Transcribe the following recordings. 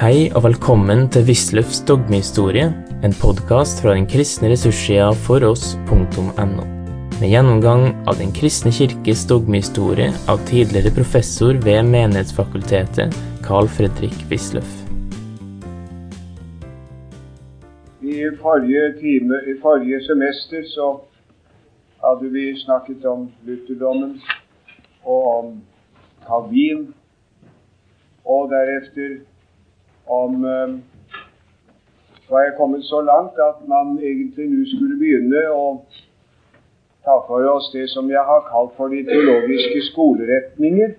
Hei og velkommen til Wisløffs dogmehistorie, en podkast fra den kristne ressurssida foross.no. Med gjennomgang av Den kristne kirkes dogmehistorie av tidligere professor ved Menighetsfakultetet, Carl Fredrik Wisløff. I forrige, time, I forrige semester så hadde vi snakket om lutherdommen og om Calvin, og deretter om eh, var jeg kommet så langt at man egentlig nå skulle begynne å ta for oss det som jeg har kalt for de teologiske skoleretninger,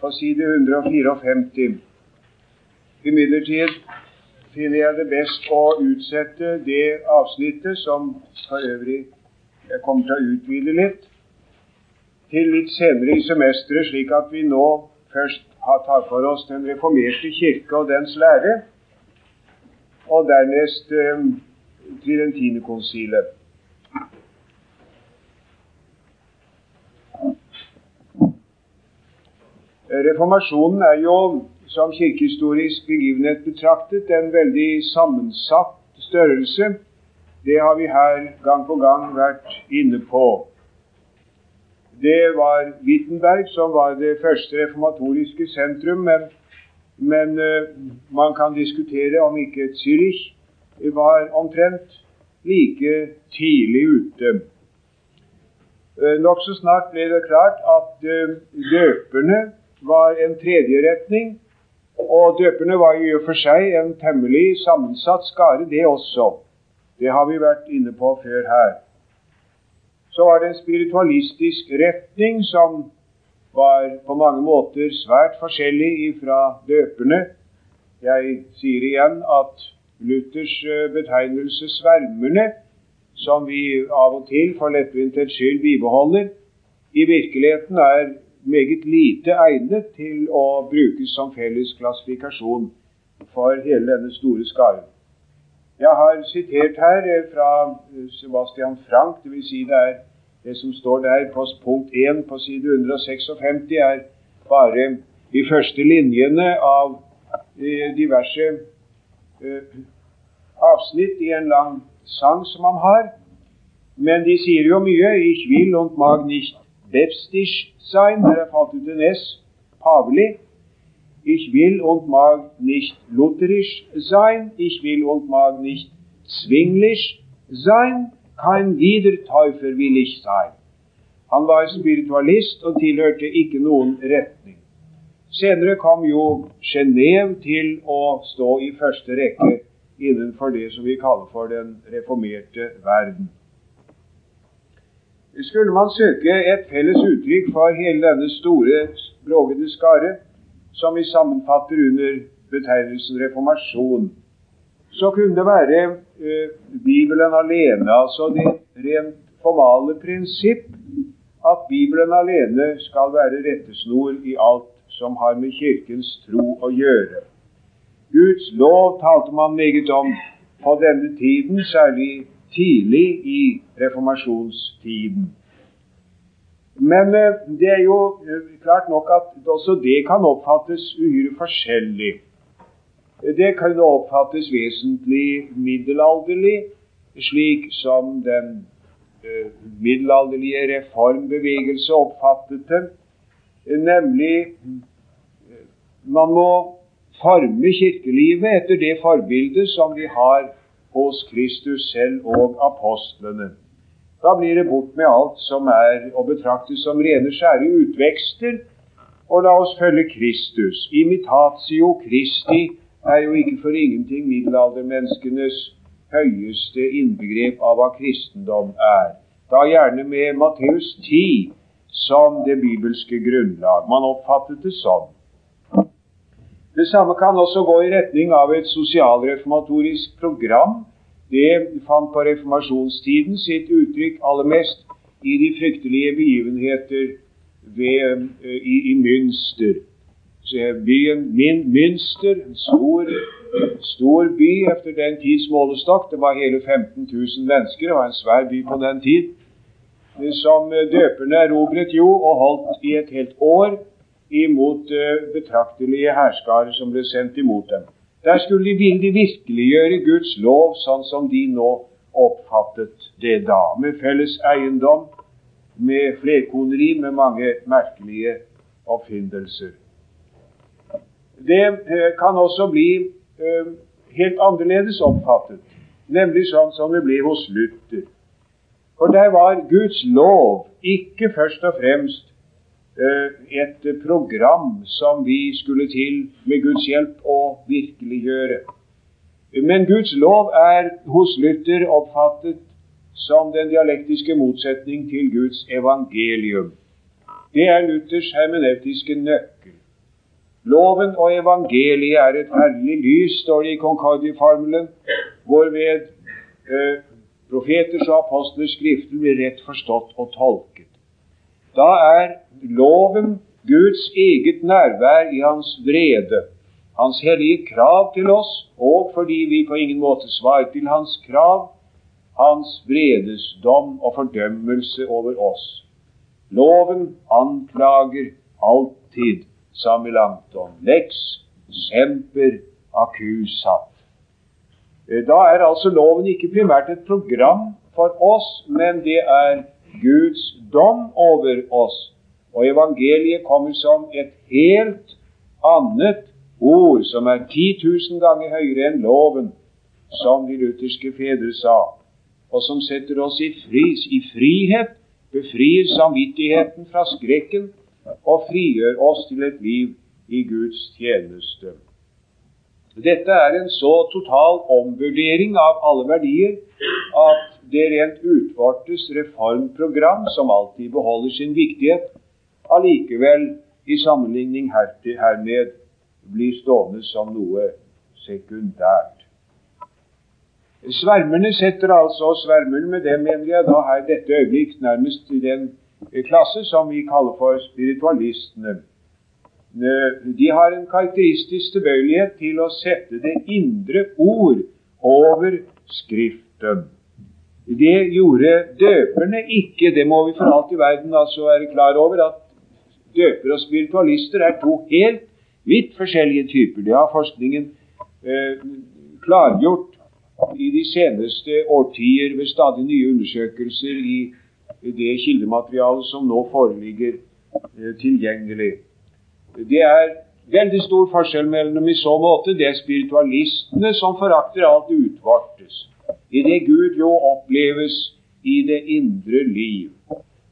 på side 154. Imidlertid finner jeg det best å utsette det avsnittet, som for øvrig jeg kommer til å utvide litt, til litt senere i semesteret, slik at vi nå først tar for oss Den reformerte kirke og dens lære, og dernest eh, Tridentinekonsilet. Reformasjonen er jo som kirkehistorisk begivenhet betraktet en veldig sammensatt størrelse. Det har vi her gang på gang vært inne på. Det var Wittenberg som var det første reformatoriske sentrum, men, men uh, man kan diskutere om ikke Zürich var omtrent like tidlig ute. Uh, Nokså snart ble det klart at uh, døperne var en tredje retning. Og døperne var i og for seg en temmelig sammensatt skare, det også. Det har vi vært inne på før her så var det en spiritualistisk retning som var på mange måter svært forskjellig fra døperne. Jeg sier igjen at Luthers eh, betegnelse 'svermerne', som vi av og til for lettvintets skyld bibeholder, i virkeligheten er meget lite egnet til å brukes som felles klassifikasjon for hele denne store skaren. Jeg har sitert her eh, fra eh, Sebastian Frank, dvs. Si det er det som står der på punkt 1 på side 156, er bare de første linjene av eh, diverse avsnitt i en lang sang som han har. Men de sier jo mye. Ich will und mag nicht Bepstich sein. Der er falt ut en S. Pavelig. Ich will und mag nicht lutherisch sein. Ich will und mag nicht zwinglich sein. Kein Wiedertäufer vil ich sein. Han var spiritualist og tilhørte ikke noen retning. Senere kom jo Genéve til å stå i første rekke innenfor det som vi kaller for den reformerte verden. Skulle man søke et felles uttrykk for hele denne store, brogede skare, som vi sammenfatter under betegnelsen reformasjon, så kunne det være eh, Bibelen alene, altså det rent formale prinsipp at Bibelen alene skal være rettesnor i alt som har med Kirkens tro å gjøre. Guds lov talte man meget om på denne tiden, særlig tidlig i reformasjonstiden. Men uh, det er jo uh, klart nok at også det kan oppfattes uhyre forskjellig. Det kan oppfattes vesentlig middelalderlig, slik som den uh, middelalderlige reformbevegelse oppfattet det. Nemlig man må forme kirkelivet etter det forbildet som vi har hos Kristus selv og apostlene. Da blir det bort med alt som er å betrakte som rene, skjære utvekster, og la oss følge Kristus. Imitatio Christi er jo ikke for ingenting middelaldermenneskenes høyeste innbegrep av hva kristendom er. Da gjerne med Matteus 10 som det bibelske grunnlag. Man oppfattet det sånn. Det samme kan også gå i retning av et sosialreformatorisk program. Det fant på reformasjonstiden sitt uttrykk aller mest i de fryktelige begivenheter ved, eh, i, i Münster byen min, Münster, en stor, stor by etter den tids målestokk. Det var hele 15 000 mennesker. Det var en svær by på den tid. Som døperne erobret jo og holdt i et helt år imot uh, betraktelige hærskarer som ble sendt imot dem. Der skulle de, de virkeliggjøre Guds lov sånn som de nå oppfattet det da, med felles eiendom, med flerkoneri, med mange merkelige oppfinnelser. Det eh, kan også bli uh, helt annerledes oppfattet, nemlig sånn som det ble hos Luther. For der var Guds lov ikke først og fremst Eh, et program som vi skulle til med Guds hjelp å virkeliggjøre. Men Guds lov er hos Luther oppfattet som den dialektiske motsetning til Guds evangelium. Det er Luthers hermeneutiske nøkkel. Loven og evangeliet er et herlig lys, står det i Concordie-formelen, hvorved eh, profeters og apostlers skrifter blir rett forstått og tolket. Da er loven Guds eget nærvær i hans vrede, hans hellige krav til oss, og fordi vi på ingen måte svarer til hans krav, hans vredesdom og fordømmelse over oss. Loven anklager alltid, sa Melanchthon, lex semper accusat. Eh, da er altså loven ikke primært et program for oss, men det er Guds dom over oss og evangeliet kommer som et helt annet ord, som er 10 000 ganger høyere enn loven, som de lutherske fedre sa, og som setter oss i, fris, i frihet, befrir samvittigheten fra skrekken og frigjør oss til et liv i Guds tjeneste. Dette er en så total omvurdering av alle verdier at det rent utvortes reformprogram, som alltid beholder sin viktighet, allikevel i sammenligning hermed blir stående som noe sekundært. Svermerne setter altså Svermerne med det mener jeg da her dette øyeblikk nærmest i den klasse som vi kaller for spiritualistene. De har en karakteristisk tilbøyelighet til å sette det indre ord over Skriften. Det gjorde døperne ikke. Det må vi for alt i verden altså være klar over, at Døpere og spiritualister er to helt vidt forskjellige typer. Det har forskningen eh, klargjort i de seneste årtier ved stadig nye undersøkelser i det kildematerialet som nå foreligger eh, tilgjengelig. Det er veldig stor forskjell mellom dem i så måte. Det er spiritualistene som forakter alt utvortes, i det Gud jo oppleves i det indre liv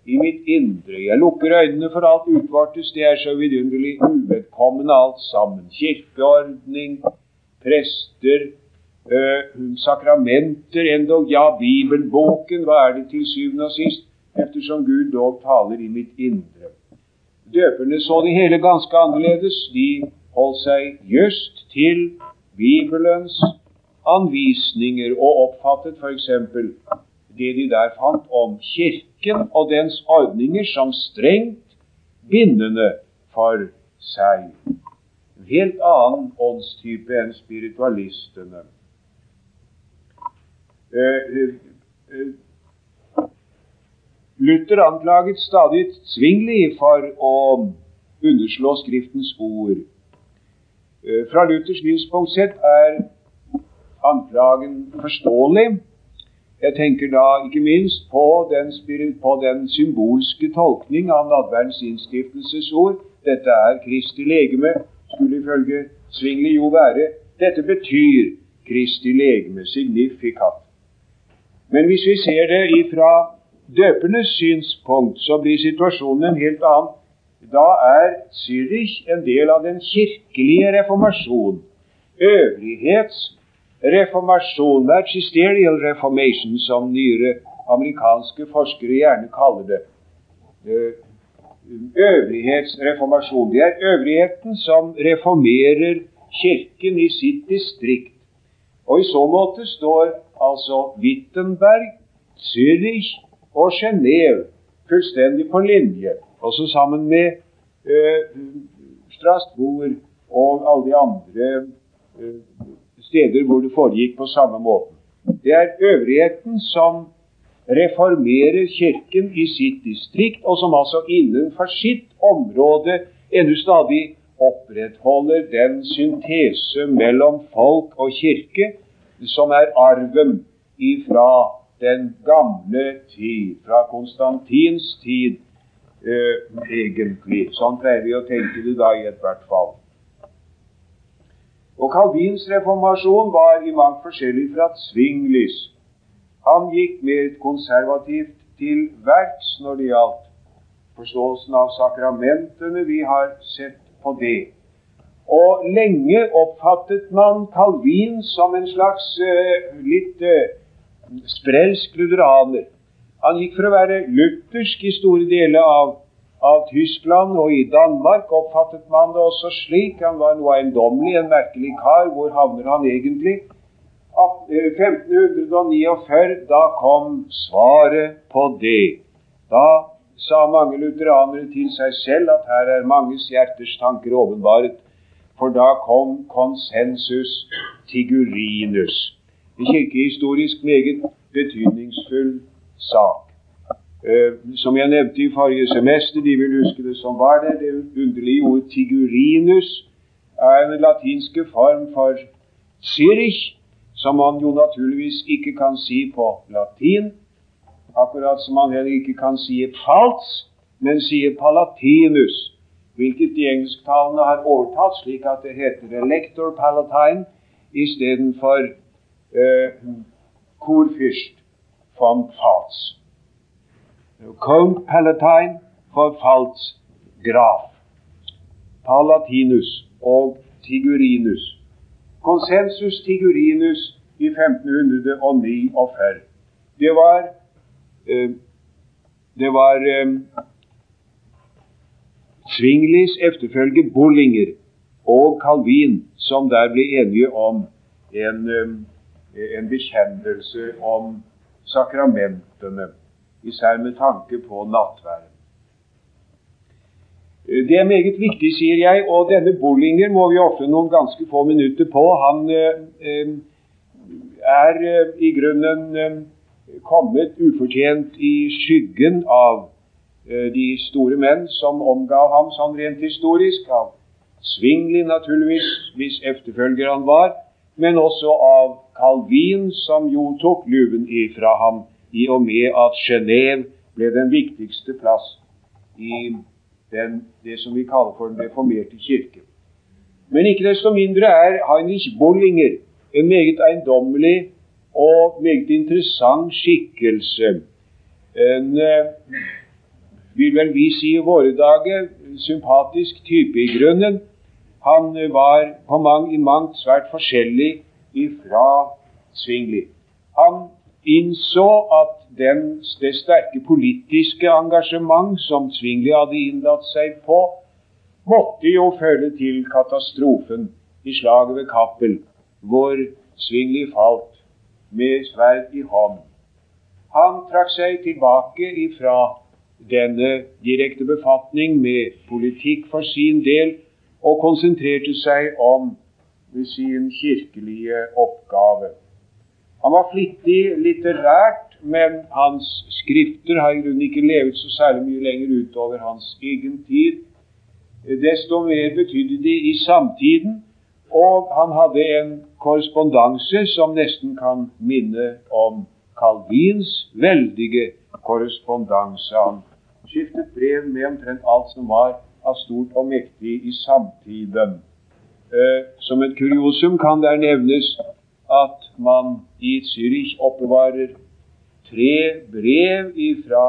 i mitt indre. Jeg lukker øynene for alt utvartes. Det er så vidunderlig uvedkommende alt sammen. Kirkeordning, prester, øh, sakramenter, endog ja, bibelboken. Hva er det til syvende og sist? Eftersom Gud dog taler i mitt indre. Døperne så det hele ganske annerledes. De holdt seg just til Bibelens anvisninger og oppfattet f.eks det de der fant om Kirken og dens ordninger som strengt bindende for seg. En helt annen åndstype enn spiritualistene. Uh, uh, Luther anklaget stadig Zwingli for å underslå Skriftens ord. Fra Luthers livspunkt sett er anklagen forståelig. Jeg tenker da ikke minst på den, på den symbolske tolkning av nadverdens innstiftelsesord. Dette er Kristi legeme, skulle ifølge Svingli jo være. Dette betyr Kristi legeme, signifikat. Men hvis vi ser det ifra døpernes synspunkt, så blir situasjonen en helt annen. Da er Zürich en del av den kirkelige reformasjon. Øvrighets- reformasjon, magisterial reformation, som nyere amerikanske forskere gjerne kaller det. Eh, øvrighetsreformasjon. Det er øvrigheten som reformerer Kirken i sitt distrikt. Og i så måte står altså Wittenberg, Zürich og Genéve fullstendig på linje. Også sammen med uh, Strasbourg og alle de andre uh, steder hvor det foregikk på samme måte. Det er øvrigheten som reformerer Kirken i sitt distrikt, og som altså innenfor sitt område ennå stadig opprettholder den syntese mellom folk og kirke som er arven ifra den gamle tid, fra Konstantins tid eh, egentlig. Sånn pleier vi å tenke det da i ethvert fall. Og Calvins reformasjon var i mangt forskjellig fra Zwinglis. Han gikk mer konservativt til verks når det gjaldt forståelsen av sakramentene. Vi har sett på det. Og lenge oppfattet man Calvin som en slags uh, litt uh, sprelsk lutheraner. Han gikk for å være luthersk i store deler av, av, Tyskland, og i Danmark oppfattet man det også slik. Han var noe eiendommelig, en merkelig kar. Hvor havner han egentlig? 1549, eh, da kom svaret på det. Da sa mange lutheranere til seg selv at her er manges hjerters tanker åpenbaret. For da kom konsensus tigurinus kirkehistorisk meget betydningsfull sak. Eh, som jeg nevnte i forrige semester, de vil huske det som var det, det underlige ordet tigurinus er en latinske form for Zürich, som man jo naturligvis ikke kan si på latin, akkurat som man heller ikke kan si pfalz, men sier palatinus, hvilket de engelsktalende har overtatt, slik at det heter elector palatine istedenfor eh, Kurfürst von Pfalz. Count Palatine for Pfalz Graf. Palatinus og Tigurinus. Konsensus Tigurinus i 1549. Det var eh, Det var eh, Svinglis efterfølger Bollinger og Calvin som der ble enige om en eh, en bekjennelse om sakramentene, især med tanke på nattverden. Det er meget viktig, sier jeg, og denne Bollinger må vi ofre noen ganske få minutter på. Han eh, er eh, i grunnen eh, kommet ufortjent i skyggen av eh, de store menn som omgav ham sånn rent historisk. Av Svingli, naturligvis, hvis efterfølger han var, men også av Calvin, som jo tok luven ifra ham i og med at Genéve ble den viktigste plass i den, det som vi kaller for den reformerte kirke. Men ikke desto mindre er Heinrich Bollinger en meget eiendommelig og meget interessant skikkelse. En eh, vil vel vi si i våre dager sympatisk type i grunnen. Han var på mang, i mangt svært forskjellig ifra Svingli. Han innså at den, det sterke politiske engasjement som Zwingli hadde innlatt seg på, måtte jo føre til katastrofen i slaget ved Kappel, hvor Zwingli falt med sverd i hånd. Han trakk seg tilbake ifra denne direkte befatning med politikk for sin del, og konsentrerte seg om sin kirkelige oppgave. Han var flittig litterært, men hans skrifter har i grunnen ikke levet så særlig mye lenger utover hans egen tid. Desto mer betydde de i samtiden, og han hadde en korrespondanse som nesten kan minne om Calvins veldige korrespondanse. Han skiftet brev med omtrent alt som var av stort og mektig i samtiden. Eh, som et kuriosum kan der nevnes at man i Zürich oppbevarer tre brev fra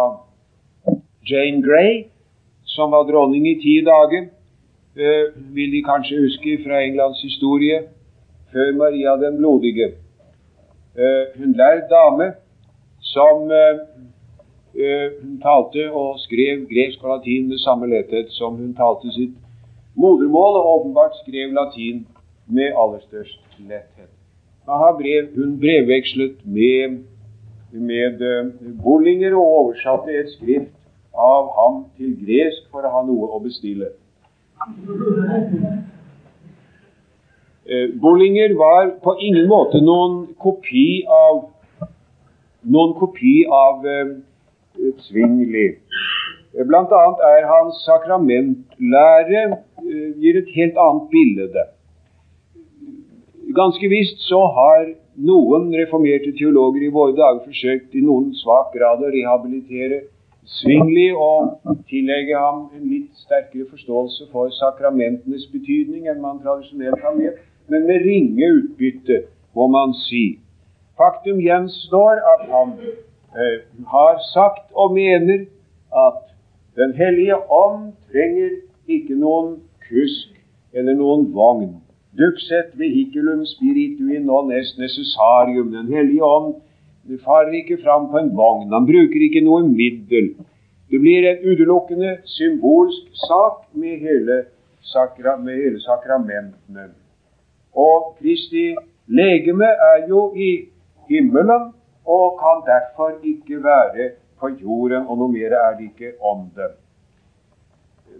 Jane Grey, som var dronning i ti dager. Eh, vil de kanskje huske fra Englands historie, før Maria den blodige. Eh, hun lærd dame som hun talte og skrev gresk og latin med samme letthet som hun talte sitt modermål, og åpenbart skrev latin med aller størst letthet. Brev, hun brevvekslet med, med uh, Bollinger og oversatte et skrift av ham til gresk for å ha noe å bestille. Uh, Bollinger var på ingen måte noen kopi av noen kopi av Zwingli. Blant annet er hans sakramentlære gir et helt annet bilde. Ganske visst så har noen reformerte teologer i våre dager forsøkt i noen svak grad å rehabilitere Svingli og tillegge ham en litt sterkere forståelse for sakramentenes betydning enn man tradisjonelt har med, men med ringe utbytte, må man si. Faktum gjenstår at han eh, har sagt og mener at Den hellige ånd trenger ikke noen kusk eller noen vogn. Duxet vehiculum spiritui non est necessarium. Den hellige ånd farer ikke fram på en vogn. Han bruker ikke noe middel. Det blir en utelukkende symbolsk sak med hele, sakra, med hele sakramentene. Og Kristi legeme er jo i himmelen og kan derfor ikke være på jorden, og noe mer er det ikke om det.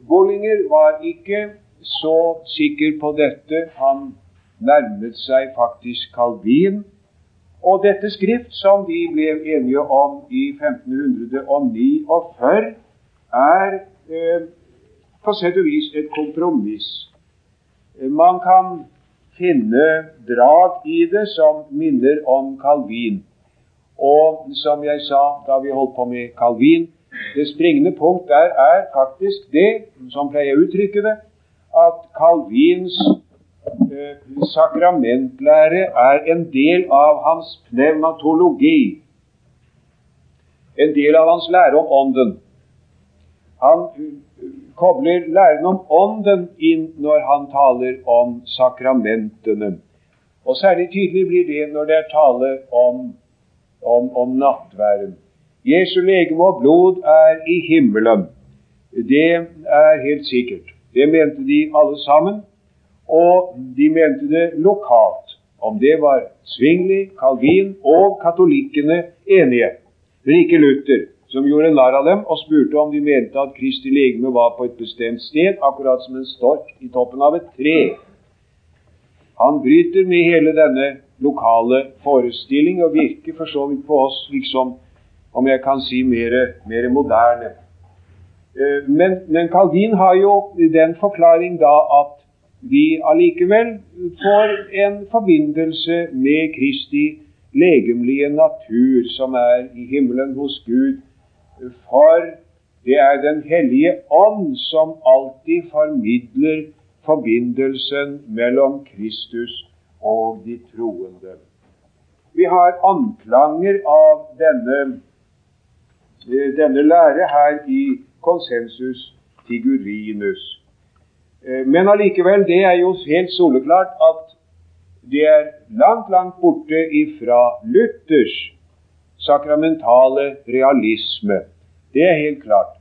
Bollinger var ikke så sikker på dette. Han nærmet seg faktisk Calvin. Og dette skrift, som de ble enige om i 1549, er eh, på sett og vis et kompromiss. Man kan finne drag i det som minner om Calvin. Og som jeg sa da vi holdt på med Calvin, det springende punkt der er faktisk det, som pleier å uttrykke det, at Calvins eh, sakramentlære er en del av hans pneumatologi. En del av hans lære om ånden. Han kobler læren om Ånden inn når han taler om sakramentene. Og særlig tydelig blir det når det er tale om, om, om nattværen. Jesu legeme og blod er i himmelen. Det er helt sikkert. Det mente de alle sammen. Og de mente det lokalt. Om det var Svingli, Calvin og katolikkene enige. Men ikke Luther som gjorde narr av dem og spurte om de mente at Kristi legeme var på et bestemt sted, akkurat som en stork i toppen av et tre. Han bryter med hele denne lokale forestilling og virker for så vidt på oss liksom, om jeg kan si, mer, moderne. Eh, men, men Calvin har jo den forklaring da at vi allikevel får en forbindelse med Kristi legemlige natur, som er i himmelen hos Gud, for det er Den hellige ånd som alltid formidler forbindelsen mellom Kristus og de troende. Vi har anklanger av denne, eh, denne lære her i konsensus figurinus. Eh, men allikevel, det er jo helt soleklart at det er langt, langt borte ifra Luthers sakramentale realisme. Det er helt klart.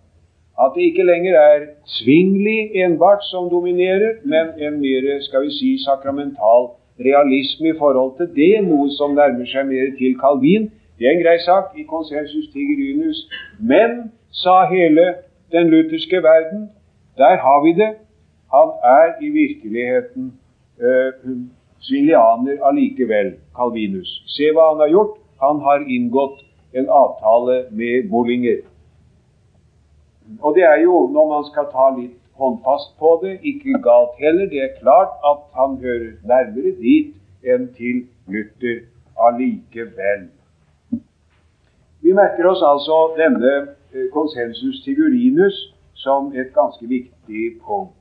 At det ikke lenger er svingelig enbart som dominerer, men en mer skal vi si, sakramental realisme i forhold til det, noe som nærmer seg mer til Calvin. Det er en grei sak i konsensus tigerinus. Men, sa hele den lutherske verden, der har vi det. Han er i virkeligheten øh, svingelianer allikevel, Calvinus. Se hva han har gjort. Han har inngått en avtale med Bollinger. Og det er jo, når man skal ta litt håndfast på det, ikke galt heller. Det er klart at han hører nærmere dit enn til Luther allikevel. Vi merker oss altså denne eh, konsensus tigurinus som et ganske viktig punkt.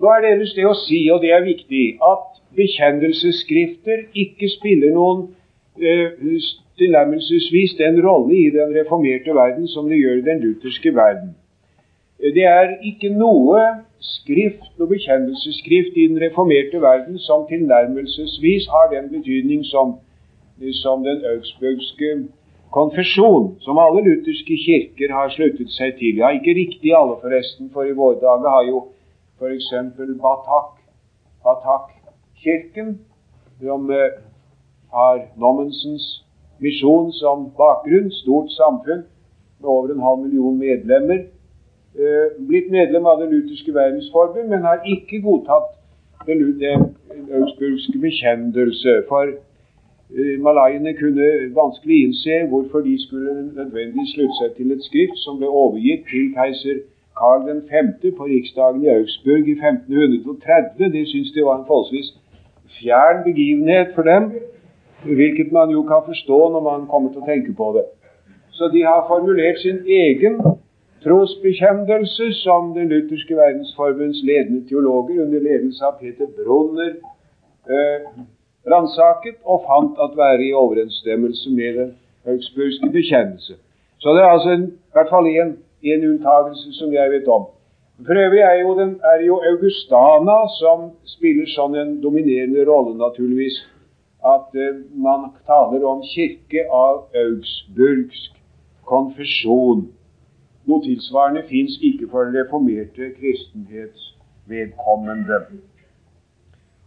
Nå er det ellers det å si, og det er viktig, at bekjennelsesskrifter ikke spiller noen eh, tilnærmelsesvis den rolle i den reformerte verden som det gjør i den lutherske verden. Det er ikke noe skrift, noe bekjennelsesskrift i den reformerte verden som tilnærmelsesvis har den betydning som, som den augsburgske konfesjon, som alle lutherske kirker har sluttet seg til. Ja, ikke riktig alle, forresten, for i våre dager har jo f.eks. Batak, Batak-kirken, som eh, har Nommensens misjon som bakgrunn, stort samfunn med over en halv million medlemmer, eh, blitt medlem av Det lutherske verdensforbund, men har ikke godtatt den augsburgske bekjendelse. For malayene kunne vanskelig innse hvorfor de skulle nødvendigvis slutte seg til et skrift som ble overgitt til keiser Karl 5. på riksdagen i Augsburg i 1530. De syntes det var en forholdsvis fjern begivenhet for dem, hvilket man jo kan forstå når man kommer til å tenke på det. Så de har formulert sin egen trosbekjennelse som Den lutherske verdensforbunds ledende teologer under ledelse av Peter Brunner eh, ransaket og fant at være i overensstemmelse med den augsburgske bekjennelse. Så det er altså en, i hvert fall en unntagelse som jeg vet om. For øvrig er jo, den, er jo Augustana som spiller sånn en dominerende rolle, naturligvis. At uh, man taler om kirke av augsburgsk konfesjon. Noe tilsvarende fins ikke for den reformerte kristenhets vedkommende.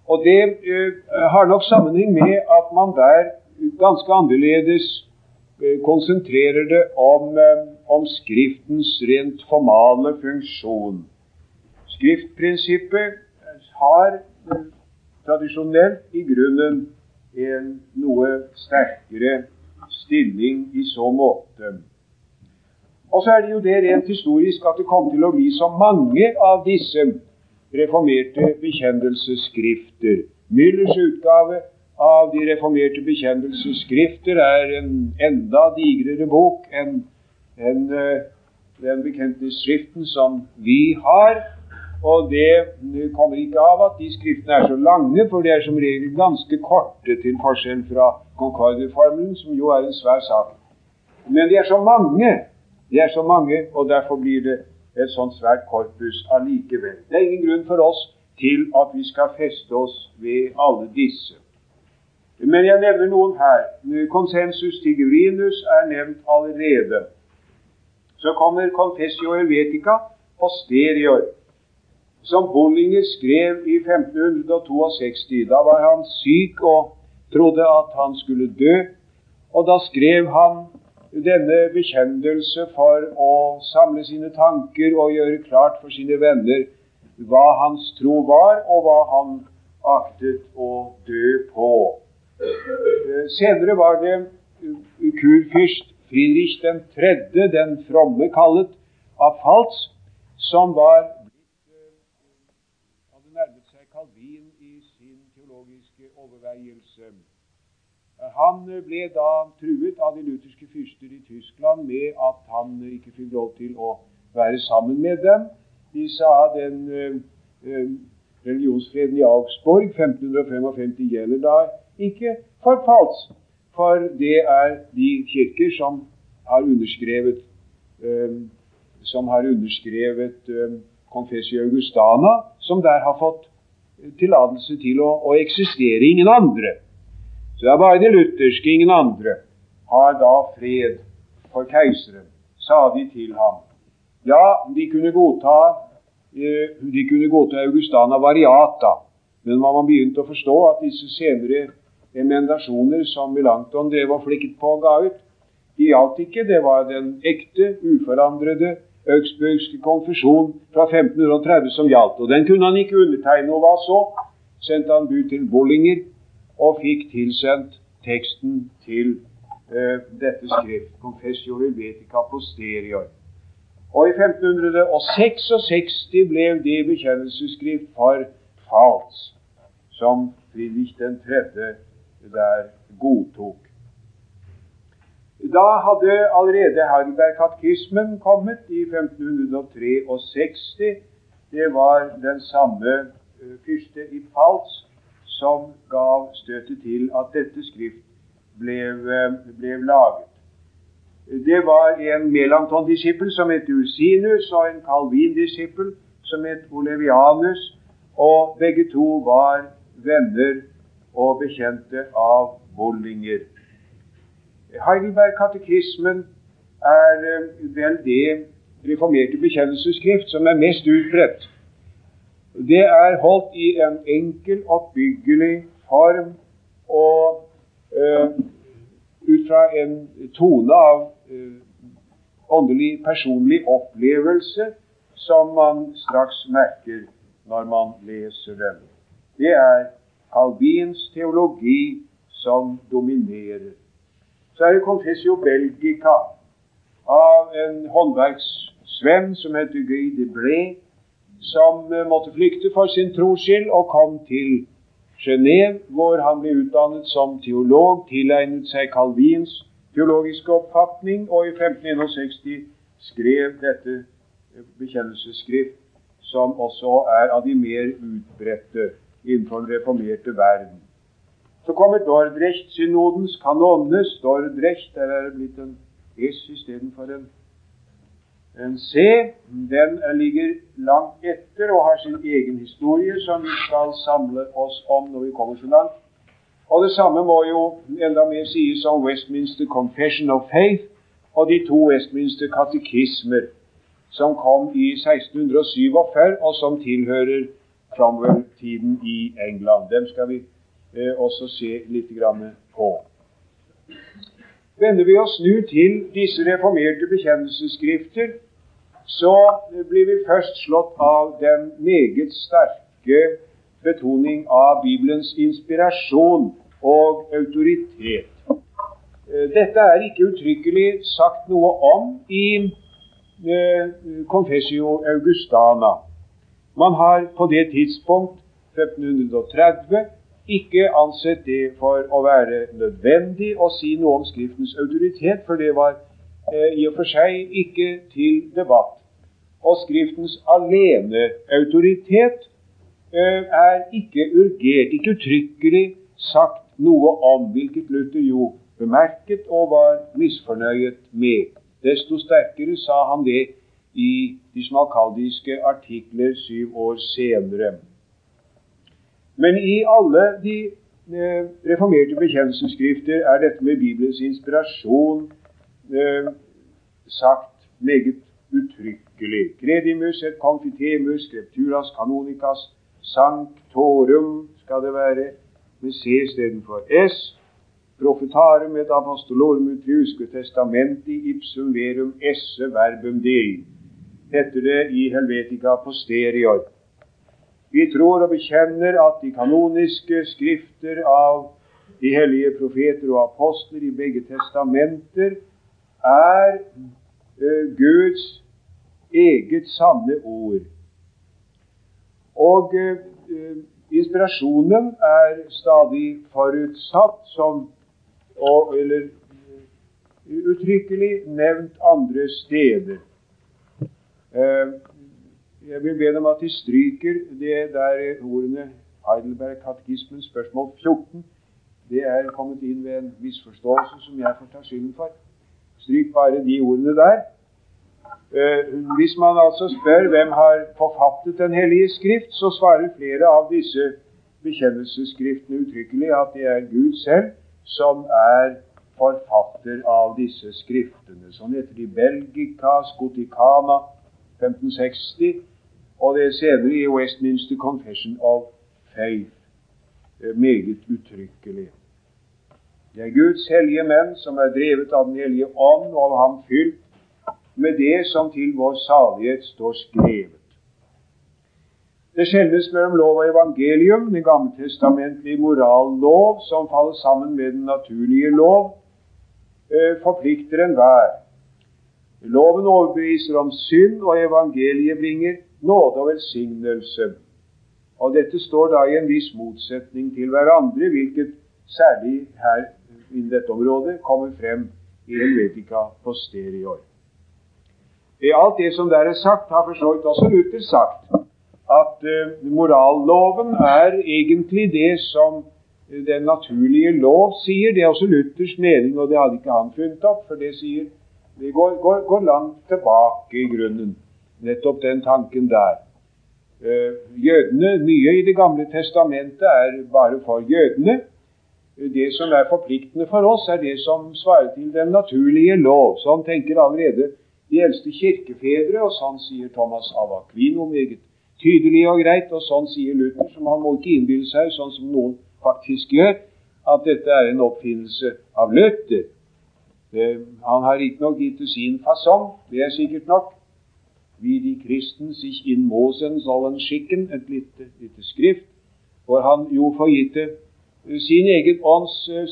Og det uh, har nok sammenheng med at man der ganske annerledes uh, konsentrerer det om, uh, om, Skriftens rent formale funksjon. Skriftprinsippet har tradisjonelt i grunnen en noe sterkere stilling i så måte. Og så er det jo det rent historisk at det kom til å bli så mange av disse reformerte bekjennelsesskrifter. Müllers utgave av de reformerte bekjennelsesskrifter er en enda digrere bok enn en, uh, den bekjentelsesskriften som vi har. Og det kommer ikke av at de skriftene er så lange, for de er som regel ganske korte, til forskjell fra Concordia-formelen, som jo er en svær sak. Men de er så mange, de er så mange, og derfor blir det et sånt svært korpus allikevel. Det er ingen grunn for oss til at vi skal feste oss ved alle disse. Men jeg nevner noen her. Konsensus tigurinus er nevnt allerede. Så kommer Confessio Helvetica posterior, som Bollinger skrev i 1562. Da var han syk og trodde at han skulle dø. Og da skrev han denne bekjennelse for å samle sine tanker og gjøre klart for sine venner hva hans tro var, og hva han aktet å dø på. Eh, senere var det kurfyrst Friedrich 3., den fromme kallet, av Falz, som var eh, hadde nærmet seg Calvin i sin teologiske overveielse. Han ble da truet av de lutherske fyrster i Tyskland med at han ikke fikk lov til å være sammen med dem. De sa den eh, religionsfreden i Augsburg 1555 gjelder da ikke for falsk, For det er de kirker som har underskrevet eh, som har underskrevet eh, Confessio Augustana, som der har fått tillatelse til å, å eksistere. Ingen andre. Så det er bare de lutherske, ingen andre, har da fred for keiseren, sa de til ham. Ja, de kunne godta, eh, de kunne godta Augustana variata, men man begynte å forstå at disse senere emendasjoner som Melanchthon drev og flikket på og ga ut, de gjaldt ikke. Det var den ekte, uforandrede Augsburgske konfesjon fra 1530 som gjaldt. Og den kunne han ikke undertegne. Og hva så? Sendte han bud til Bollinger og fikk tilsendt teksten til eh, dette skrift, Confessio Helvetica Posterior. Og i 1566 ble det bekjennelsesskrift for Fals, som Friedrich 3. der godtok. Da hadde allerede Heidelberg-katekismen kommet i 1563. Det var den samme uh, fyrste i Fals som gav støtet til at dette skrift ble, eh, ble laget. Det var en Melanton-disippel som het Ursinus, og en Calvin-disippel som het Olevianus. Og begge to var venner og bekjente av Bollinger. Heidelberg-katekismen er eh, vel det reformerte bekjennelsesskrift som er mest utbredt det er holdt i en enkel, oppbyggelig form og eh, ut fra en tone av eh, åndelig, personlig opplevelse som man straks merker når man leser den. Det er Calvins teologi som dominerer. Så er det Confessio Belgica av en håndverkssvenn som heter Guy de Blé, som eh, måtte flykte for sin tros skyld og kom til Genéve, hvor han ble utdannet som teolog, tilegnet seg Calvins teologiske oppfatning, og i 1561 skrev dette bekjennelsesskrift, som også er av de mer utbredte innenfor den reformerte verden. Så kommer Dordrecht-synodens kanonne. Dordrecht, der er det blitt en S istedenfor en en C den ligger langt etter og har sin egen historie, som vi skal samle oss om når vi kommer så langt. Og Det samme må jo enda mer sies om Westminster Confession of Faith og de to Westminster katekismer som kom i 1647, og som tilhører Cromwell-tiden i England. Dem skal vi eh, også se litt på. Vender vi oss nå til disse reformerte bekjennelsesskrifter, så blir vi først slått av den meget sterke betoning av Bibelens inspirasjon og autoritet. Eh, dette er ikke uttrykkelig sagt noe om i eh, Confessio Augustana. Man har på det tidspunkt, 1530, ikke ansett det for å være nødvendig å si noe om Skriftens autoritet, for det var eh, i og for seg ikke til debatt og Skriftens alene autoritet eh, er ikke urgert, ikke uttrykkelig sagt noe om, hvilket Luther jo bemerket og var misfornøyet med. Desto sterkere sa han det i de smalkaldiske artikler syv år senere. Men i alle de eh, reformerte bekjennelsesskrifter er dette med Bibelens inspirasjon eh, sagt meget uttrykkelig. Credimus et confitemus scripturas canonicas sanctorum skal det være med C istedenfor S. Profetarum et apostolorum utriusque testamenti ipsum verum esse verbum dei, heter det i Helvetica posterior. Vi tror og bekjenner at de kanoniske skrifter av de hellige profeter og apostler i begge testamenter er uh, Guds eget sanne ord. Og eh, inspirasjonen er stadig forutsatt som og, eller uh, uttrykkelig nevnt andre steder. Eh, jeg vil be dem at de stryker det der ordene Heidelberg-katekismen, spørsmål 14. Det er kommet inn ved en misforståelse som jeg får ta skylden for. Stryk bare de ordene der. Eh, hvis man altså spør hvem har forfattet Den hellige skrift, så svarer flere av disse bekjennelsesskriftene uttrykkelig at det er Gud selv som er forfatter av disse skriftene. Sånn heter de Belgica Scoticana 1560, og det er senere i Westminster Confession of Faith. Eh, meget uttrykkelig. Det er Guds hellige menn som er drevet av Den hellige ånd og av ham fylt med det som til vår salighet står skrevet. Det skjelnes mellom lov og evangelium, den gammeltestamentlige morallov, som faller sammen med den naturlige lov, eh, forplikter enhver. Loven overbeviser om synd, og evangeliet bringer nåde og velsignelse. Og Dette står da i en viss motsetning til hverandre, hvilket særlig her i dette området kommer frem i Helvetica posterior. I alt det som der er sagt, har for så vidt også Luther sagt at uh, moralloven er egentlig det som den naturlige lov sier. Det er også Luthers mening, og det hadde ikke han funnet opp, for det sier det går, går, går langt tilbake i grunnen, nettopp den tanken der. Uh, jødene, Mye i Det gamle testamentet er bare for jødene. Det som er forpliktende for oss, er det som svarer til den naturlige lov. Sånn tenker allerede de eldste kirkefedre, og sånn sier Thomas av Aquino meget tydelig og greit, og sånn sier Luther, som han må ikke innbille seg, sånn som noen faktisk gjør, at dette er en oppfinnelse av Luther. Eh, han har riktignok gitt det sin fasong, det er sikkert nok. Vi de kristen sich in Mosen sollen schicken, et lite, lite skrift, hvor han jo får gitt det eh, sin egen ånds eh,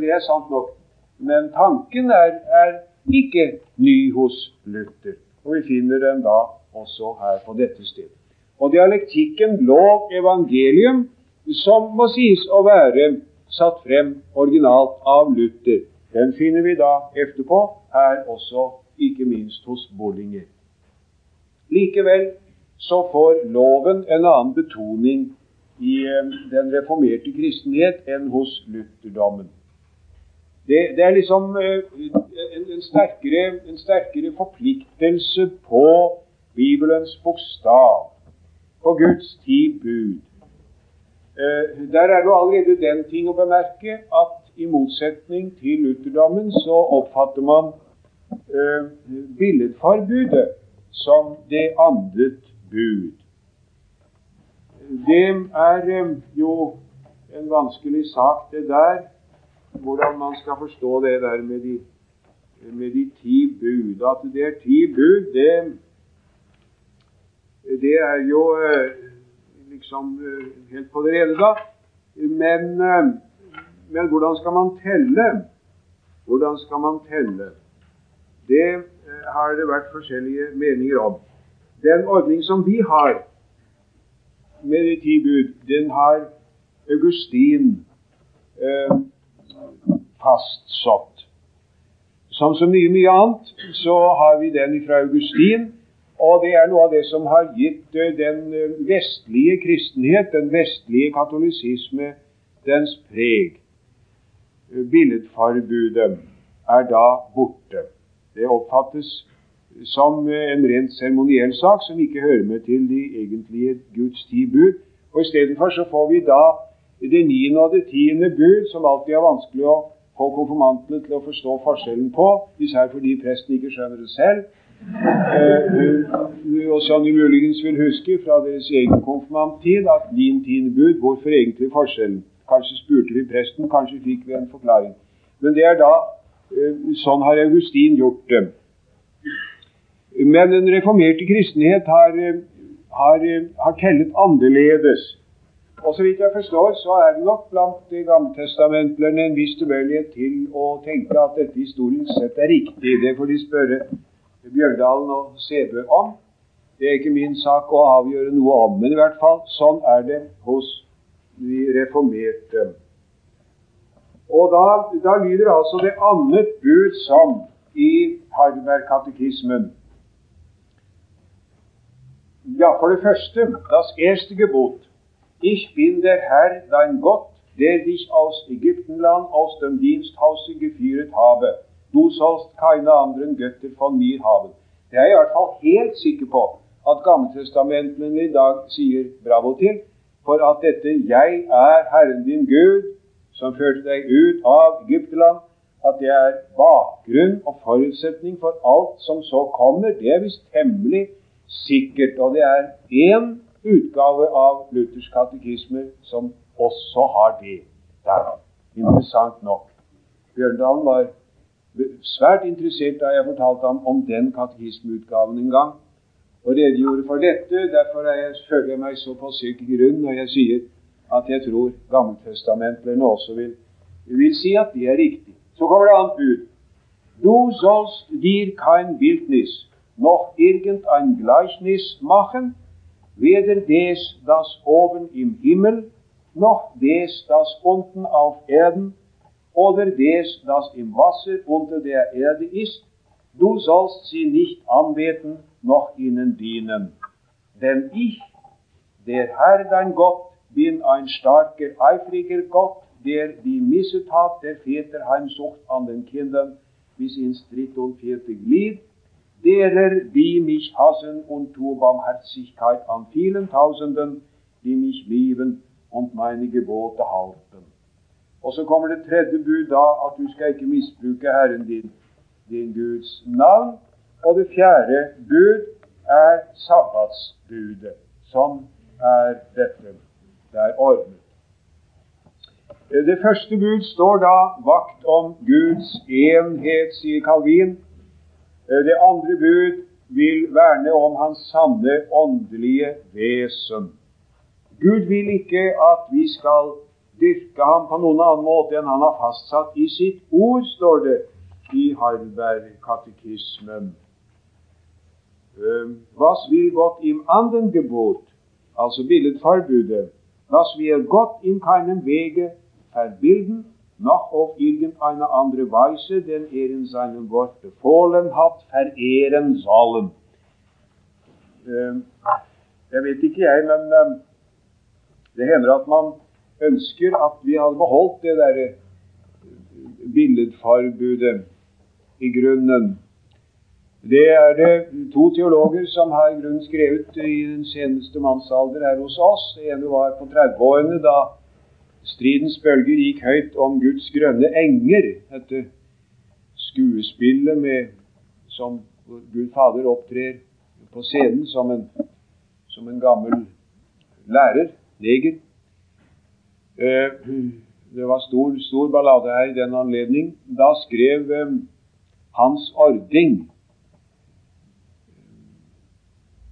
det er sant nok. Men tanken er, er ikke ny hos Luther. Og vi finner den da også her på dette sted. Og dialektikken lå evangelium, som må sies å være satt frem originalt av Luther, den finner vi da etterpå her også, ikke minst hos Bollinger. Likevel så får loven en annen betoning i eh, den reformerte kristenhet enn hos lutherdommen. Det, det er liksom eh, en, en, sterkere, en, sterkere, forpliktelse på Bibelens bokstav, på Guds ti bud. Eh, der er det allerede den ting å bemerke at i motsetning til lutherdommen så oppfatter man billedforbudet som det andet bud. Det er jo en vanskelig sak, det der hvordan man skal forstå det der med de, med de ti bud. At det er ti bud, det, det er jo eh, liksom eh, helt på det rene, da. Men, eh, men hvordan skal man telle? Hvordan skal man telle? Det har det vært forskjellige meninger om. Den ordning som vi har med de ti bud, den har Augustin eh, fastsatt. Som så mye, mye annet så har vi den fra Augustin. Og det er noe av det som har gitt eh, den eh, vestlige kristenhet, den vestlige katolisisme, dens preg. Eh, billedforbudet er da borte. Det oppfattes som en rent seremoniell sak som ikke hører med til de egentlige Guds ti bud. Og I stedet for så får vi da det niende og det tiende bud, som alltid er vanskelig å få konfirmantene til å forstå forskjellen på, især fordi presten ikke skjønner det selv. Eh, og som de muligens vil huske fra deres egen konfirmanttid, at din tiende bud, hvorfor egentlig forskjellen? Kanskje spurte vi presten, kanskje fikk vi en forklaring. Men det er da eh, Sånn har Augustin gjort det. Men den reformerte kristenhet har, eh, har, har tellet annerledes. Og så vidt jeg forstår, så er det nok blant de gammeltestamentlerne en viss tilbøyelighet til å tenke at dette historisk sett er riktig. Det får de spørre Bjørndalen og Sæbø om. Det er ikke min sak å avgjøre noe om, men i hvert fall sånn er det hos de reformerte. Og da, da lyder altså det annet bud som i Harberg-katekismen. Ja, for det første, das erste Gebot Ich bin der Herr, dein Gott, der dich aus Ägyptenland, aus dem Diensthause geführet habe. Du sollst keine anderen Götter von mir haben. Det er jeg i hvert fall helt sikker på at Gammeltestamentene i dag sier bravo til. For at dette 'Jeg er Herren din Gud', som førte deg ut av Egypteland, at det er bakgrunn og forutsetning for alt som så kommer, det er visst temmelig sikkert. Og det er én utgave av Luthers katekisme som også har det. Der. Interessant nok. Bjørndalen var svært interessert da jeg fortalte ham om den katekismeutgaven en gang, og redegjorde for dette. Derfor jeg, føler jeg meg så på sikker grunn når jeg sier at jeg tror gammeltestamentlerne også vil, vil si at det er riktig. Så kommer det annet bud. Du sollst dir kein Bildnis noch irgendein Gleichnis machen, weder des, das oben im Himmel, noch des, das unten auf Erden, oder des, das im Wasser unter der Erde ist. Du sollst sie nicht anbeten, noch ihnen dienen. Denn ich, der Herr dein Gott, bin ein starker, eifriger Gott, der die Missetat der Väter heimsucht an den Kindern bis ins dritte und vierte Glied derer, die mich hassen und tue Barmherzigkeit an vielen Tausenden, die mich lieben und meine Gebote halten. Og så kommer det tredje bud da, at du skal ikke misbruke Herren din, din Guds navn. Og det fjerde bud er sabbatsbudet. som er dette. Det er ordnet. Det første bud står da vakt om Guds enhet, sier Calvin. Eh, det andre bud vil verne om hans sanne åndelige vesen. Gud vil ikke at vi skal dyrke ham på noen annen måte enn han har fastsatt i sitt ord, står det i Heidelberg-katekismen. was will Gott im anderen Gebot, also billedforbudet, was wir Gott in keinem Wege verbilden, noch auf irgendeine andere Weise, den er in seinem Wort befohlen hat, verehren sollen. Jeg vet ikke, jeg, men det hender at man ønsker at vi hadde beholdt det derre billedforbudet i grunnen. Det er det to teologer som har i grunnen skrevet i den seneste mannsalder her hos oss. Det ene var på 30-årene, da stridens bølger gikk høyt om Guds grønne enger. Dette skuespillet med, som Gud Fader opptrer på scenen som en, som en gammel lærer, neger. Eh, det var stor, stor ballade her i den anledning. Da skrev eh, Hans Ording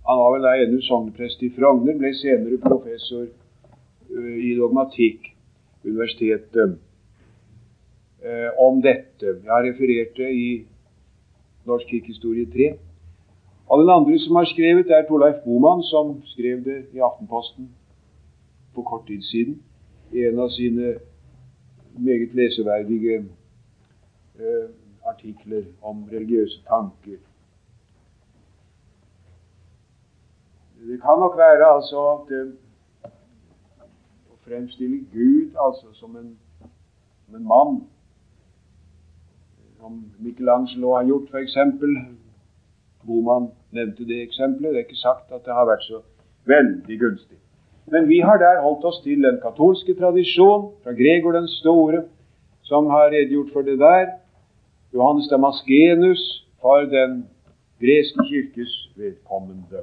Han var vel da ennå sogneprest i Frogner, ble senere professor uh, i dogmatikk universitetet uh, om dette. Jeg har referert det i Norsk kirkehistorie 3. Og den andre som har skrevet, er Torleif Boman, som skrev det i Aftenposten for kort tid siden. I en av sine meget leseverdige eh, artikler om religiøse tanker. Det kan nok være altså at å fremstille Gud altså som en, som en mann, som Michelangelo har gjort, f.eks. Boman nevnte det eksempelet. Det er ikke sagt at det har vært så veldig gunstig. Men vi har der holdt oss til den katolske tradisjon fra Gregor den store, som har redegjort for det der. Johannes Damaskenus for den greske kirkes vedkommende.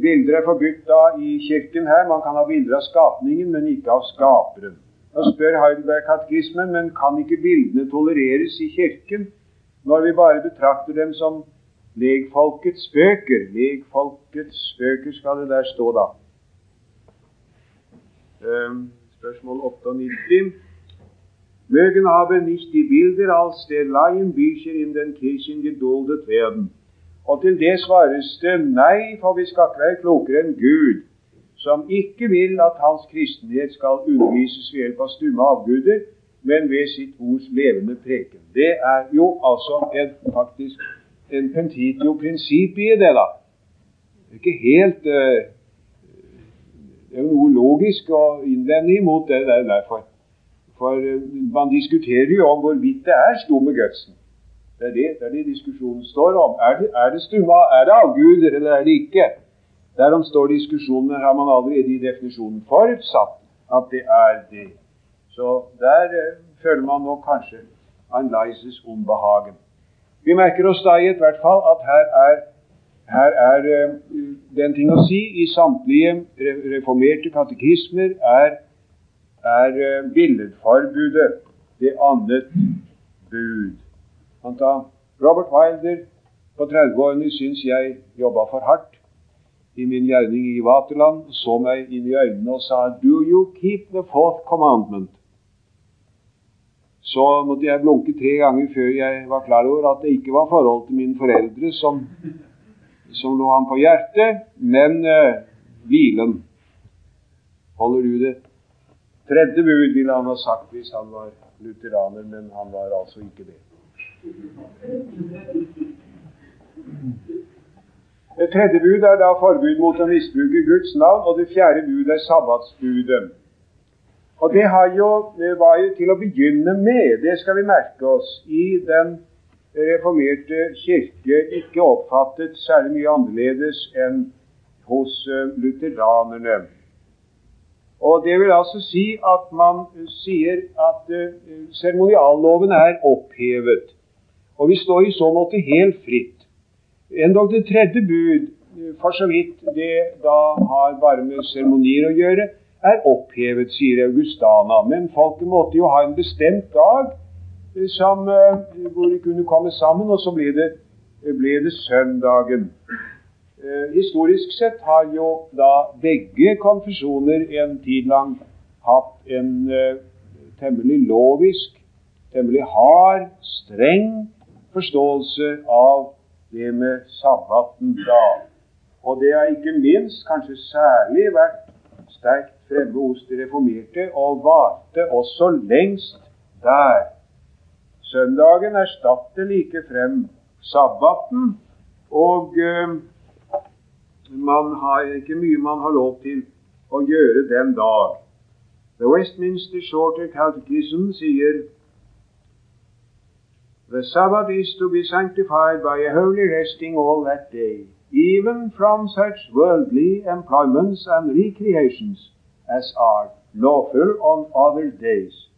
Bilder er forbudt da i kirken her. Man kan ha bilder av skapningen, men ikke av skaperen. Nå spør Heidelberg-katekismen, men kan ikke bildene tolereres i kirken når vi bare betrakter dem som legfolkets spøker? Legfolkets spøker skal det der stå, da. Um, spørsmål 98. Mögen haben nicht die Bilder als der Laienbücher in den Kirchen geduldet werden. Og til det svares det nei, for vi skal ikke være klokere enn Gud, som ikke vil at hans kristenhet skal undervises ved hjelp av stumme avguder, men ved sitt ords levende preken. Det er jo altså en, faktisk en pentitio-prinsipp i det, da. Det er ikke helt uh, Det er jo noe logisk å innvende imot det der derfor. For uh, man diskuterer jo om hvorvidt det er stumme gudsen. Det er det, det er det diskusjonen står om. Er det, er det stumma, er det avguder, eller er det ikke? Derom står diskusjonen, har man allerede i definisjonen forutsatt at det er det. Så der eh, føler man nok kanskje Anleises ombehagen. Vi merker oss da i hvert fall at her er, her er eh, den ting å si i samtlige reformerte katekismer er, er eh, billedforbudet det annet bud. Han sa Robert Wilder på 30-årene syns jeg jobba for hardt i min gjerning i Vaterland, så meg inn i øynene og sa Do you keep the fourth commandment? Så måtte jeg blunke tre ganger før jeg var klar over at det ikke var forholdet til mine foreldre som, som lå ham på hjertet, men uh, hvilen. Holder du det? Tredje bud ville han ha sagt hvis han var lutheraner, men han var altså ikke det. Det tredje bud er da forbud mot å misbruke Guds navn, og det fjerde bud er sabbatsbudet. Og det jo, det var jo til å begynne med, det skal vi merke oss, i den reformerte kirke ikke oppfattet særlig mye annerledes enn hos eh, lutheranerne. Og Det vil altså si at man sier at uh, seremonialloven er opphevet. Og vi står i så måte helt fritt. Endog det tredje bud, for så vidt det da har bare med seremonier å gjøre, er opphevet, sier Augustana. Men folket måtte jo ha en bestemt dag eh, som, eh, hvor de kunne komme sammen, og så ble det, ble det søndagen. Eh, historisk sett har jo da begge konfesjoner en tid lang hatt en temmelig lovisk, temmelig hard, streng forståelse av det med sabbaten da. Og det har ikke minst, kanskje særlig, vært sterkt fremme hos de reformerte, og varte også lengst der. Søndagen erstatter like frem sabbaten, og uh, man har ikke mye man har lov til å gjøre den dag. The Westminster Shorter Catechism sier The Sabbath is to be sanctified by a holy resting all that day, even from such worldly employments and recreations as are lawful on other days,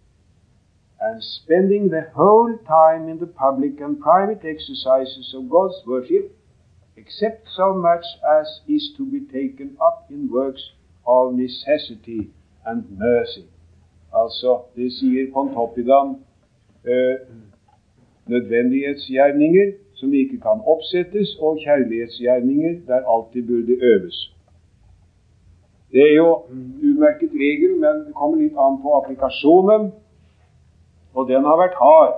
and spending the whole time in the public and private exercises of God's worship, except so much as is to be taken up in works of necessity and mercy. Altså, det sier Pontoppidan eh, nødvendighetsgjerninger som ikke kan oppsettes, og kjærlighetsgjerninger der alltid burde øves. Det er jo utmerket regel, men det kommer litt an på applikasjonen. Og den har vært hard,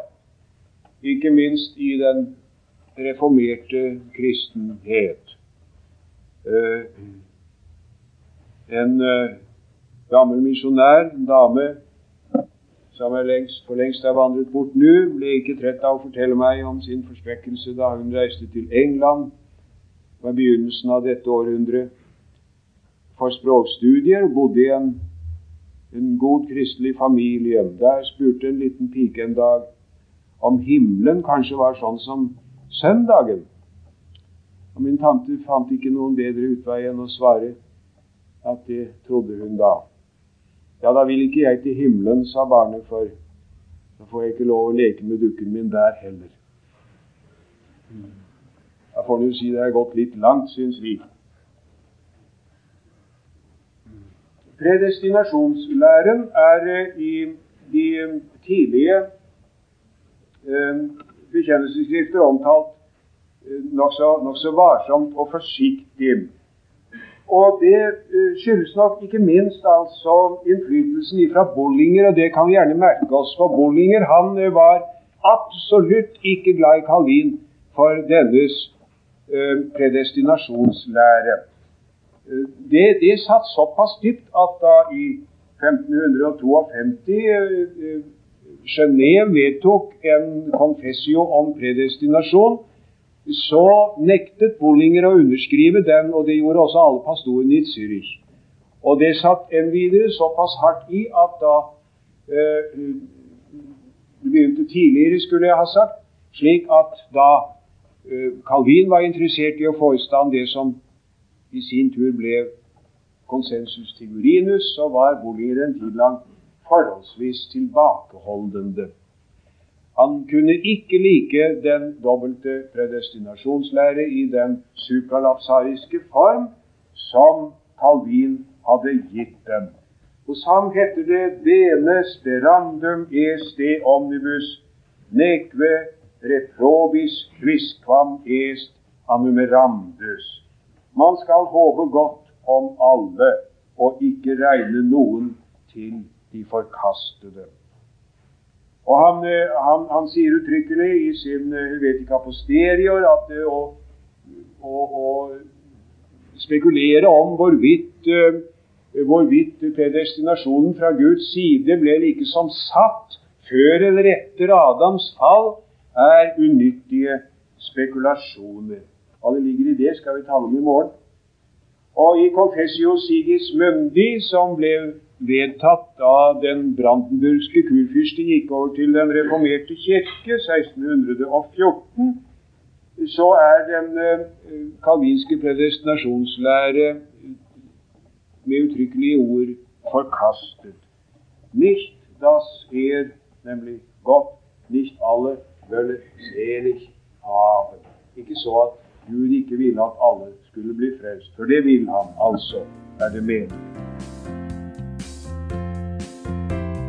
ikke minst i den reformerte kristenhet. Uh, en uh, gammel misjonær, en dame som er lengst, for lengst har vandret bort nå, ble ikke trett av å fortelle meg om sin forskrekkelse da hun reiste til England ved begynnelsen av dette århundret for språkstudier og bodde i en, en god kristelig familie. Der spurte en liten pike en dag om himmelen kanskje var sånn som søndagen. Og Min tante fant ikke noen bedre utvei enn å svare at det trodde hun da. Ja, da vil ikke jeg til himmelen, sa barnet, for da får jeg ikke lov å leke med dukken min der heller. Da får en jo si det er gått litt langt, syns vi. Predestinasjonslæren er eh, i de tidlige eh, bekjennelsesskrifter omtalt eh, nokså nok varsomt og forsiktig. Og det uh, skyldes nok ikke minst altså innflytelsen fra Bollinger, og det kan vi gjerne merke oss. For Bollinger han uh, var absolutt ikke glad i Calvin for dennes uh, predestinasjonslære. Det, det, satt såpass dypt at da i 1552 Genéve vedtok en confessio om predestinasjon, så nektet Bollinger å underskrive den, og det gjorde også alle pastorene i Zürich. Og det satt en videre såpass hardt i at da eh, Det begynte tidligere, skulle jeg ha sagt, slik at da eh, Calvin var interessert i å få i stand det som i sin tur ble konsensus tigurinus, så var Bollinger en tid lang forholdsvis tilbakeholdende. Han kunne ikke like den dobbelte predestinasjonslære i den sukalapsariske form som Calvin hadde gitt dem. Hos ham heter det 'bene sperandum est omnibus neque reprobis quisquam est anumerandus'. Man skal håpe godt om alle og ikke regne noen til de forkastede. Og han, eh, han, han sier uttrykkelig i sin eh, Helvetica Posterior at det å, å, å spekulere om hvorvidt, hvorvidt predestinasjonen fra Guds side ble like som satt før eller etter Adams fall, er unyttige spekulasjoner. Hva det ligger i det, skal vi tale om i morgen. Og i Confessio Sigis Mundi, som ble vedtatt da den brandenburgske kurfyrste gikk over til Den reformerte kirke 1614, så er den eh, kalvinske predestinasjonslære med uttrykkelige ord forkastet. Nicht das er, nemlig godt, nicht alle wollen selig haben. Ikke så at Gud ikke ville at alle skulle bli frelst, for det vil han altså, er det meningen.